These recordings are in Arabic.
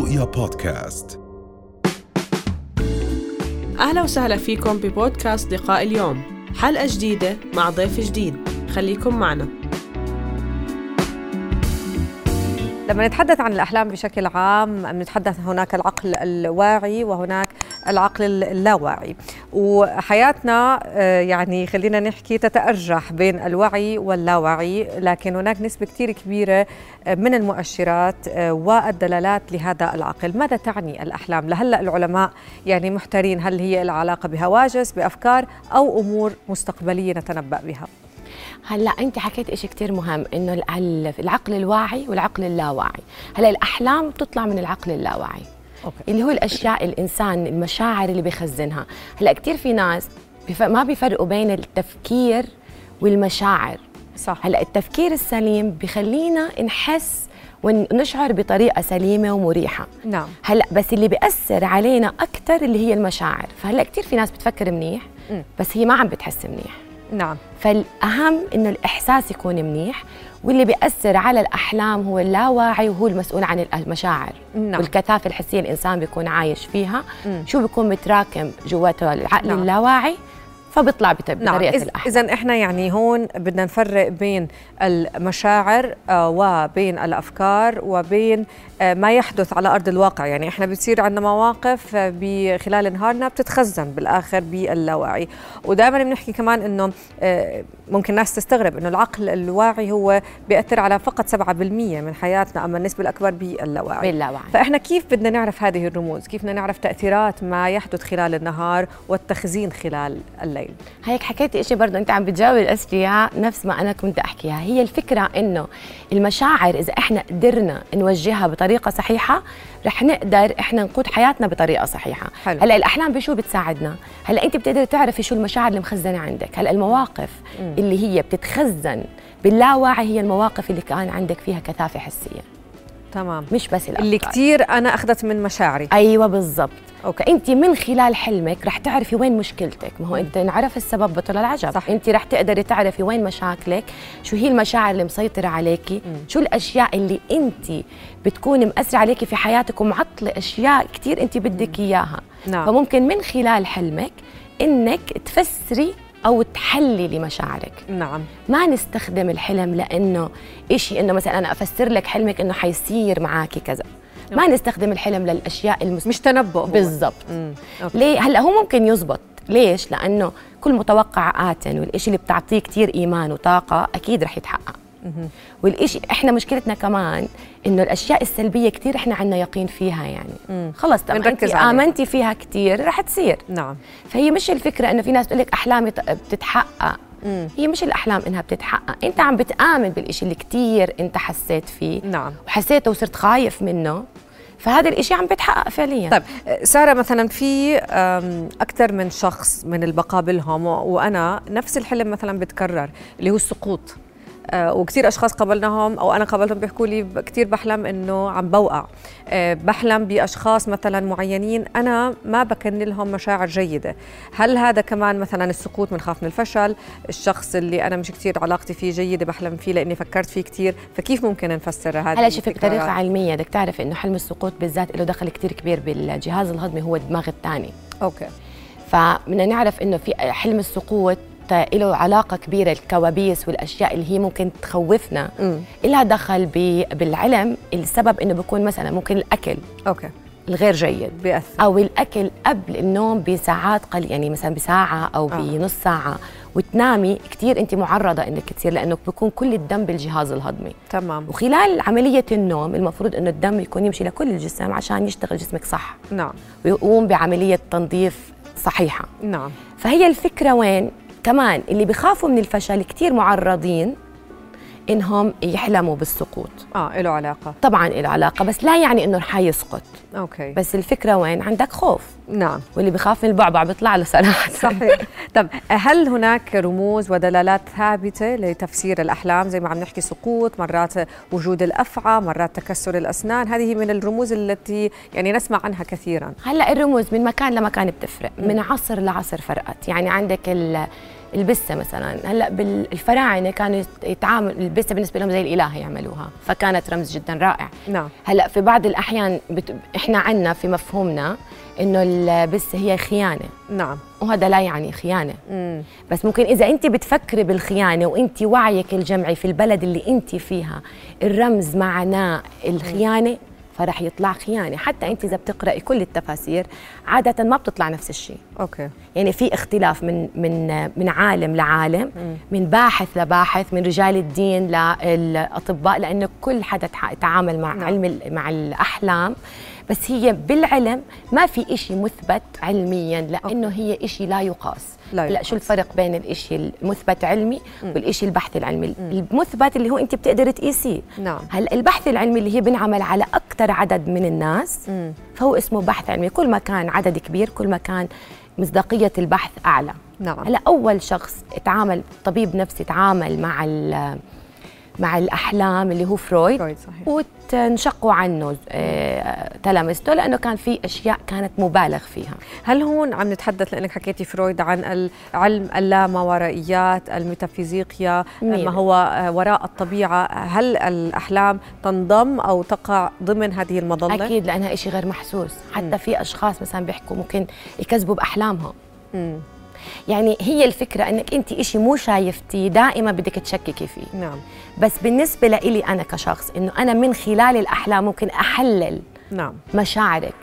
رؤيا بودكاست. أهلا وسهلا فيكم ببودكاست لقاء اليوم. حلقة جديدة مع ضيف جديد. خليكم معنا. لما نتحدث عن الأحلام بشكل عام نتحدث هناك العقل الواعي وهناك العقل اللاواعي. وحياتنا آه، يعني خلينا نحكي تتأرجح بين الوعي واللاوعي لكن هناك نسبة كثير كبيرة آه، من المؤشرات آه، والدلالات لهذا العقل. ماذا تعني الأحلام؟ لهلأ العلماء يعني محتارين هل هي العلاقة بهواجس بأفكار أو أمور مستقبلية نتنبأ بها؟ هلأ أنت حكيت شيء كثير مهم إنه العقل الواعي والعقل اللاواعي. هلأ الأحلام بتطلع من العقل اللاواعي. أوكي. اللي هو الأشياء الإنسان المشاعر اللي بيخزنها. هلأ كثير في ناس ما بيفرقوا بين التفكير والمشاعر. صح. هلأ التفكير السليم بخلينا نحس ونشعر بطريقة سليمة ومريحة. نعم. هلأ بس اللي بيأثر علينا أكثر اللي هي المشاعر. فهلأ كثير في ناس بتفكر منيح بس هي ما عم بتحس منيح. نعم فالأهم إنه الإحساس يكون منيح واللي بيأثر على الأحلام هو اللاواعي وهو المسؤول عن المشاعر نعم. والكثافة الحسية الإنسان بيكون عايش فيها مم. شو بيكون متراكم جواته العقل نعم. اللاواعي فبيطلع بطريقه نعم. الاحلام اذا إحنا يعني هون بدنا نفرق بين المشاعر آه، وبين الأفكار وبين آه، ما يحدث على أرض الواقع. يعني إحنا بتصير عندنا مواقف آه، خلال نهارنا بتتخزن بالآخر باللاواعي ودائما بنحكي كمان إنه ممكن ناس تستغرب إنه العقل الواعي هو بيأثر على فقط 7% من حياتنا أما النسبة الأكبر باللاواعي باللاواعي فإحنا كيف بدنا نعرف هذه الرموز؟ كيف بدنا نعرف تأثيرات ما يحدث خلال النهار والتخزين خلال الليل؟ الليل. هيك حكيتي شيء برضه أنت عم بتجاوب الأسئلة نفس ما أنا كنت أحكيها. هي الفكرة إنه المشاعر إذا إحنا قدرنا نوجهها بطريقة صحيحة رح نقدر إحنا نقود حياتنا بطريقة صحيحة. حلو. هلأ الأحلام بشو بتساعدنا؟ هلأ أنت بتقدري تعرفي شو المشاعر اللي مخزنة عندك. هلأ المواقف م. اللي هي بتتخزن باللاواعي هي المواقف اللي كان عندك فيها كثافة حسية. تمام. مش بس الأفكار. اللي كثير أنا أخذت من مشاعري. أيوه بالضبط. أوكي. انت من خلال حلمك رح تعرفي وين مشكلتك. ما هو أنت نعرف السبب بطل العجب. صح. انت رح تقدري تعرفي وين مشاكلك شو هي المشاعر اللي مسيطرة عليكي شو الأشياء اللي انت بتكوني مأثرة عليكي في حياتك ومعطلة أشياء كثير انت بدك إياها. نعم. فممكن من خلال حلمك إنك تفسري أو تحللي مشاعرك نعم. ما نستخدم الحلم لأنه إشي إنه مثلا أنا أفسر لك حلمك إنه حيصير معك كذا. ما نستخدم الحلم للأشياء المست... مش تنبؤ بالضبط. ليه؟ هلأ هو ممكن يزبط. ليش؟ لأنه كل متوقع آت والإشي اللي بتعطيه كثير إيمان وطاقة أكيد رح يتحقق. والإشي إحنا مشكلتنا كمان إنه الأشياء السلبية كثير إحنا عندنا يقين فيها يعني. مم. خلص طبعا انت آمنتي فيها كثير رح تصير. نعم. فهي مش الفكرة إنه في ناس تقول لك احلامي بتتحقق. مم. هي مش الأحلام إنها بتتحقق. أنت عم بتآمن بالإشي اللي كثير أنت حسيت فيه. نعم. وحسيته وصرت خايف منه. فهذا الإشي عم بيتحقق فعليا. طيب سارة مثلا في أكثر من شخص من اللي بقابلهم وأنا نفس الحلم مثلا بتكرر اللي هو السقوط. آه، وكثير أشخاص قابلناهم أو أنا قابلتهم بيحكوا لي كثير بحلم إنه عم بوقع. آه، بحلم بأشخاص مثلا معينين أنا ما بكن لهم مشاعر جيدة. هل هذا كمان مثلا السقوط من خاف من الفشل؟ الشخص اللي أنا مش كثير علاقتي فيه جيدة بحلم فيه لإني فكرت فيه كثير فكيف ممكن نفسر هذا هلا شوفي بطريقه علميه بدك تعرف إنه حلم السقوط بالذات له دخل كثير كبير بالجهاز الهضمي هو الدماغ الثاني. okay. فبدنا نعرف إنه في حلم السقوط له علاقة كبيرة الكوابيس والأشياء اللي هي ممكن تخوفنا. لها دخل بالعلم السبب إنه بيكون مثلا ممكن الأكل أوكي. الغير جيد. بيأثر. أو الأكل قبل النوم بساعات قل يعني مثلا بساعة أو آه. بنص ساعة. وتنامي كثير أنت معرضة إنك تصير لأنه بيكون كل الدم بالجهاز الهضمي. تمام. وخلال عملية النوم المفروض إنه الدم يكون يمشي لكل الجسم عشان يشتغل جسمك صح. نعم. ويقوم بعملية تنظيف صحيحة. نعم. فهي الفكرة وين؟ كمان اللي بخافوا من الفشل كثير معرضين إنهم يحلموا بالسقوط. آه له علاقة. طبعا له علاقة بس لا يعني إنه رح يسقط. أوكي. بس الفكرة وين؟ عندك خوف. نعم. واللي بخاف من البعبع بيطلع له صراحة صحيح. طب هل هناك رموز ودلالات ثابته لتفسير الأحلام؟ زي ما عم نحكي سقوط مرات وجود الأفعى مرات تكسر الأسنان. هذه من الرموز التي يعني نسمع عنها كثيرا. هلأ الرموز من مكان لمكان بتفرق من عصر لعصر فرقت. يعني عندك البسة مثلا. هلأ بالفراعنة كانوا يتعامل البسة بالنسبة لهم زي الإله يعملوها. فكانت رمز جدا رائع. نعم. هلأ في بعض الأحيان بت... إحنا عنا في مفهومنا إنه البسة هي خيانة. نعم. وهذا لا يعني خيانة. مم. بس ممكن إذا أنت بتفكري بالخيانة وأنت وعيك الجمعي في البلد اللي أنت فيها الرمز معناه الخيانة فرح يطلع خيانه حتى أنت إذا بتقرأي كل التفاسير عادة ما بتطلع نفس الشيء. أوكي. يعني في اختلاف من من من عالم لعالم من باحث لباحث من رجال الدين للاطباء لأنه كل حدا تع- تعامل مع نعم. علم مع الأحلام. بس هي بالعلم ما في إشي مثبت علميا لأنه هي إشي لا يقاس. لا لا يقاس. شو الفرق بين الإشي المثبت علمي والإشي البحث العلمي؟ المثبت اللي هو أنت بتقدري تقيسيه. نعم. هلا البحث العلمي اللي هي بنعمل على أكثر عدد من الناس مم. فهو اسمه بحث علمي كل ما كان عدد كبير كل ما كان مصداقية البحث أعلى نعم. هلا أول شخص اتعامل طبيب نفسي تعامل مع مع الأحلام اللي هو فرويد, فرويد، صحيح. وانشقوا عنه آه، تلامذته لأنه كان في أشياء كانت مبالغ فيها. هل هون عم نتحدث لأنك حكيتي فرويد عن العلم الماورائيات الميتافيزيقيا ما هو آه، وراء الطبيعة. هل الأحلام تنضم أو تقع ضمن هذه المظلة؟ أكيد لأنها إشي غير محسوس. حتى في أشخاص مثلا بيحكوا ممكن يكذبوا بأحلامهم مم. يعني هي الفكرة أنك أنت إشي مو شايفتيه دائما بدك تشككي فيه. نعم. بس بالنسبة لإلي أنا كشخص إنه أنا من خلال الأحلام ممكن أحلل نعم. مشاعرك.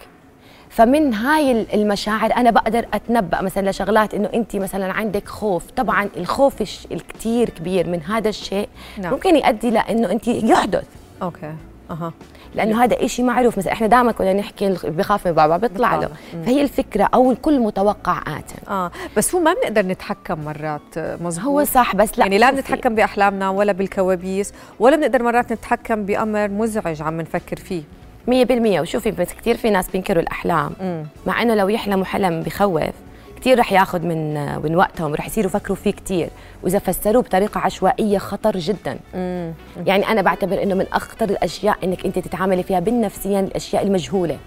فمن هاي المشاعر أنا بقدر أتنبأ مثلا لشغلات إنه أنت مثلا عندك خوف. طبعا الخوف الكتير كبير من هذا الشيء نعم. ممكن يؤدي لإنه أنت يحدث. okay. أها. لأنه هذا إشي معروف. مثلا إحنا دائما كنا نحكي بخاف من بابا بيطلع له. فهي الفكرة أو كل متوقع آت. آه. بس هو ما بنقدر نتحكم مرات آه، مزبوط. هو صح بس لا يعني لا بنتحكم بأحلامنا ولا بالكوابيس ولا بنقدر مرات نتحكم بأمر مزعج عم نفكر فيه. مية بالمية. وشوفي بس كتير في ناس بينكروا الأحلام. مم. مع إنه لو يحلموا حلم بخوف كتير رح ياخذ من من وقتهم ورح يصيروا يفكروا فيه كتير. وإذا فسروه بطريقة عشوائية خطر جدا. مم. يعني أنا بعتبر إنه من أخطر الأشياء إنك أنت تتعاملي فيها بالنفسيا الأشياء المجهولة.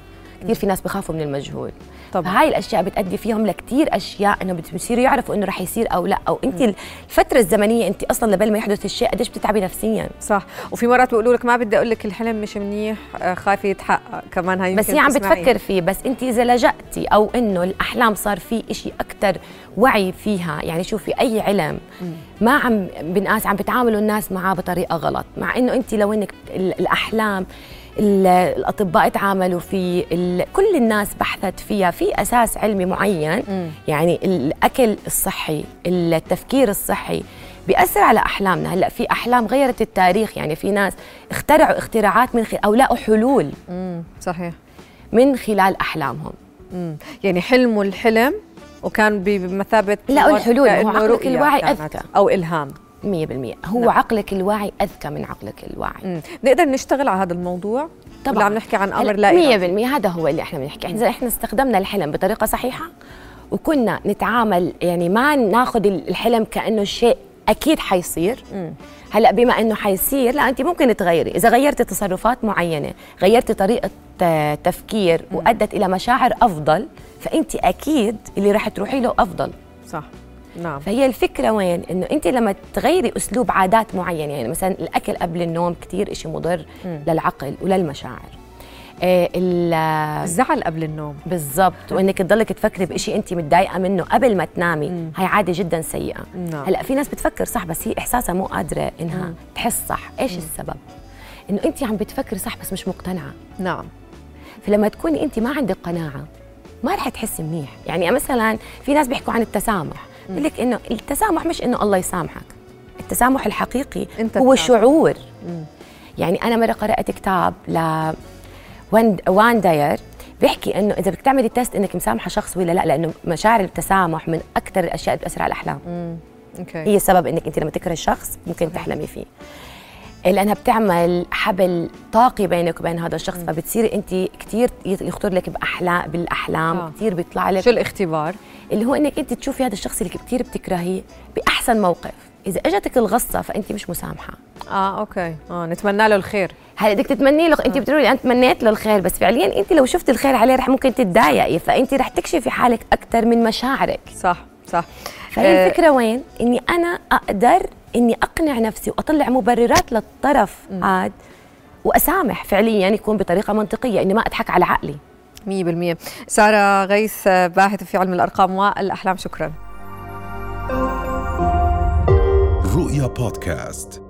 كثير في ناس بخافوا من المجهول. طبعاً. فهاي الأشياء بتأدي فيهم لكثير أشياء إنه بتصيروا يعرفوا إنه رح يصير أو لا. أو انت الفترة الزمنية انت أصلا لبل ما يحدث الشيء قديش بتتعبي نفسيا. صح. وفي مرات بيقولوا لك ما بدي أقول لك الحلم مش منيح آه، خايفة يتحقق كمان هاي بس هي عم. بتفكر فيه. بس انت إذا لجأتي أو إنه الأحلام صار في إشي أكثر وعي فيها يعني شوفي أي علم ما عم بنقاس عم بتعاملوا الناس معاه بطريقة غلط. مع إنه انت لو إنك ال- الأحلام ال- الأطباء تعاملوا في ال- كل الناس بحثت فيها في أساس علمي معين. يعني الأكل الصحي التفكير الصحي بيأثر على أحلامنا. هلأ في أحلام غيرت التاريخ. يعني في ناس اخترعوا اختراعات من خلال أو لقوا حلول مم. صحيح. من خلال أحلامهم. مم. يعني حلموا الحلم وكان بمثابة لا، الحلول، هو عقلك الواعي أذكى. أو إلهام. 100% هو نعم. عقلك الواعي أذكى من عقلك الواعي. مم. نقدر نشتغل على هذا الموضوع؟ طبعاً. ولا عم نحكي عن أمر لا إرادي؟ 100% هذا هو اللي إحنا بنحكي. اذا إحنا استخدمنا الحلم بطريقة صحيحة وكنا نتعامل يعني ما ناخذ الحلم كأنه شيء أكيد حيصير. هلا بما إنه حيصير لا انت ممكن تغيري. إذا غيرتي تصرفات معينة غيرتي طريقة آه، تفكير وأدت إلى مشاعر أفضل فانت أكيد اللي راح تروحي له أفضل. صح. نعم. فهي الفكرة وين؟ إنه أنت لما تغيري أسلوب عادات معينة يعني مثلا الأكل قبل النوم كتير إشي مضر للعقل وللمشاعر. آه ال- الزعل قبل النوم. بالضبط. وإنك تضلك تفكري بشيء أنت متضايقة منه قبل ما تنامي هاي عادة جدا سيئة. نعم. هلأ في ناس بتفكر صح بس هي إحساسها مو قادرة إنها تحس صح. إيش السبب؟ إنه أنت عم بتفكري صح بس مش مقتنعة. نعم. فلما تكوني أنت ما عندك قناعة ما رح تحسي منيح. يعني مثلا في ناس بيحكوا عن التسامح. بقول لك إنه التسامح مش إنه الله يسامحك. التسامح الحقيقي أنت هو تسامح. شعور. يعني أنا مرة قرأت كتاب ل وان داير بيحكي إنه إذا بدك تعملي تيست إنك مسامحة شخص ولا لأ لأنه مشاعر التسامح من أكثر الأشياء اللي بتأثر على الأحلام. okay. هي السبب إنك أنت لما تكره الشخص ممكن تحلمي فيه. لانها بتعمل حبل طاقي بينك وبين هذا الشخص فبتصيري أنت كثير يخطر لك باحلام بالأحلام آه. كثير بيطلع لك شو الاختبار؟ اللي هو إنك أنت تشوفي هذا الشخص اللي كثير بتكرهيه بأحسن موقف. إذا إجتك الغصة فأنت مش مسامحة. آه okay. آه نتمنى له الخير. هلا بدك تتمني له أنت بتقولي أنا تمنيت له الخير بس فعليا أنت لو شفت الخير عليه رح ممكن تتضايقي فأنت رح تكشفي حالك أكثر من مشاعرك. صح صح. فهي آه، الفكرة وين؟ إني أنا أقدر إني أقنع نفسي وأطلع مبررات للطرف هذا وأسامح فعليا يكون بطريقة منطقية إني ما أضحك على عقلي. 100% سارة غيث باحثة في علم الأرقام والأحلام شكرا. رؤيا بودكاست.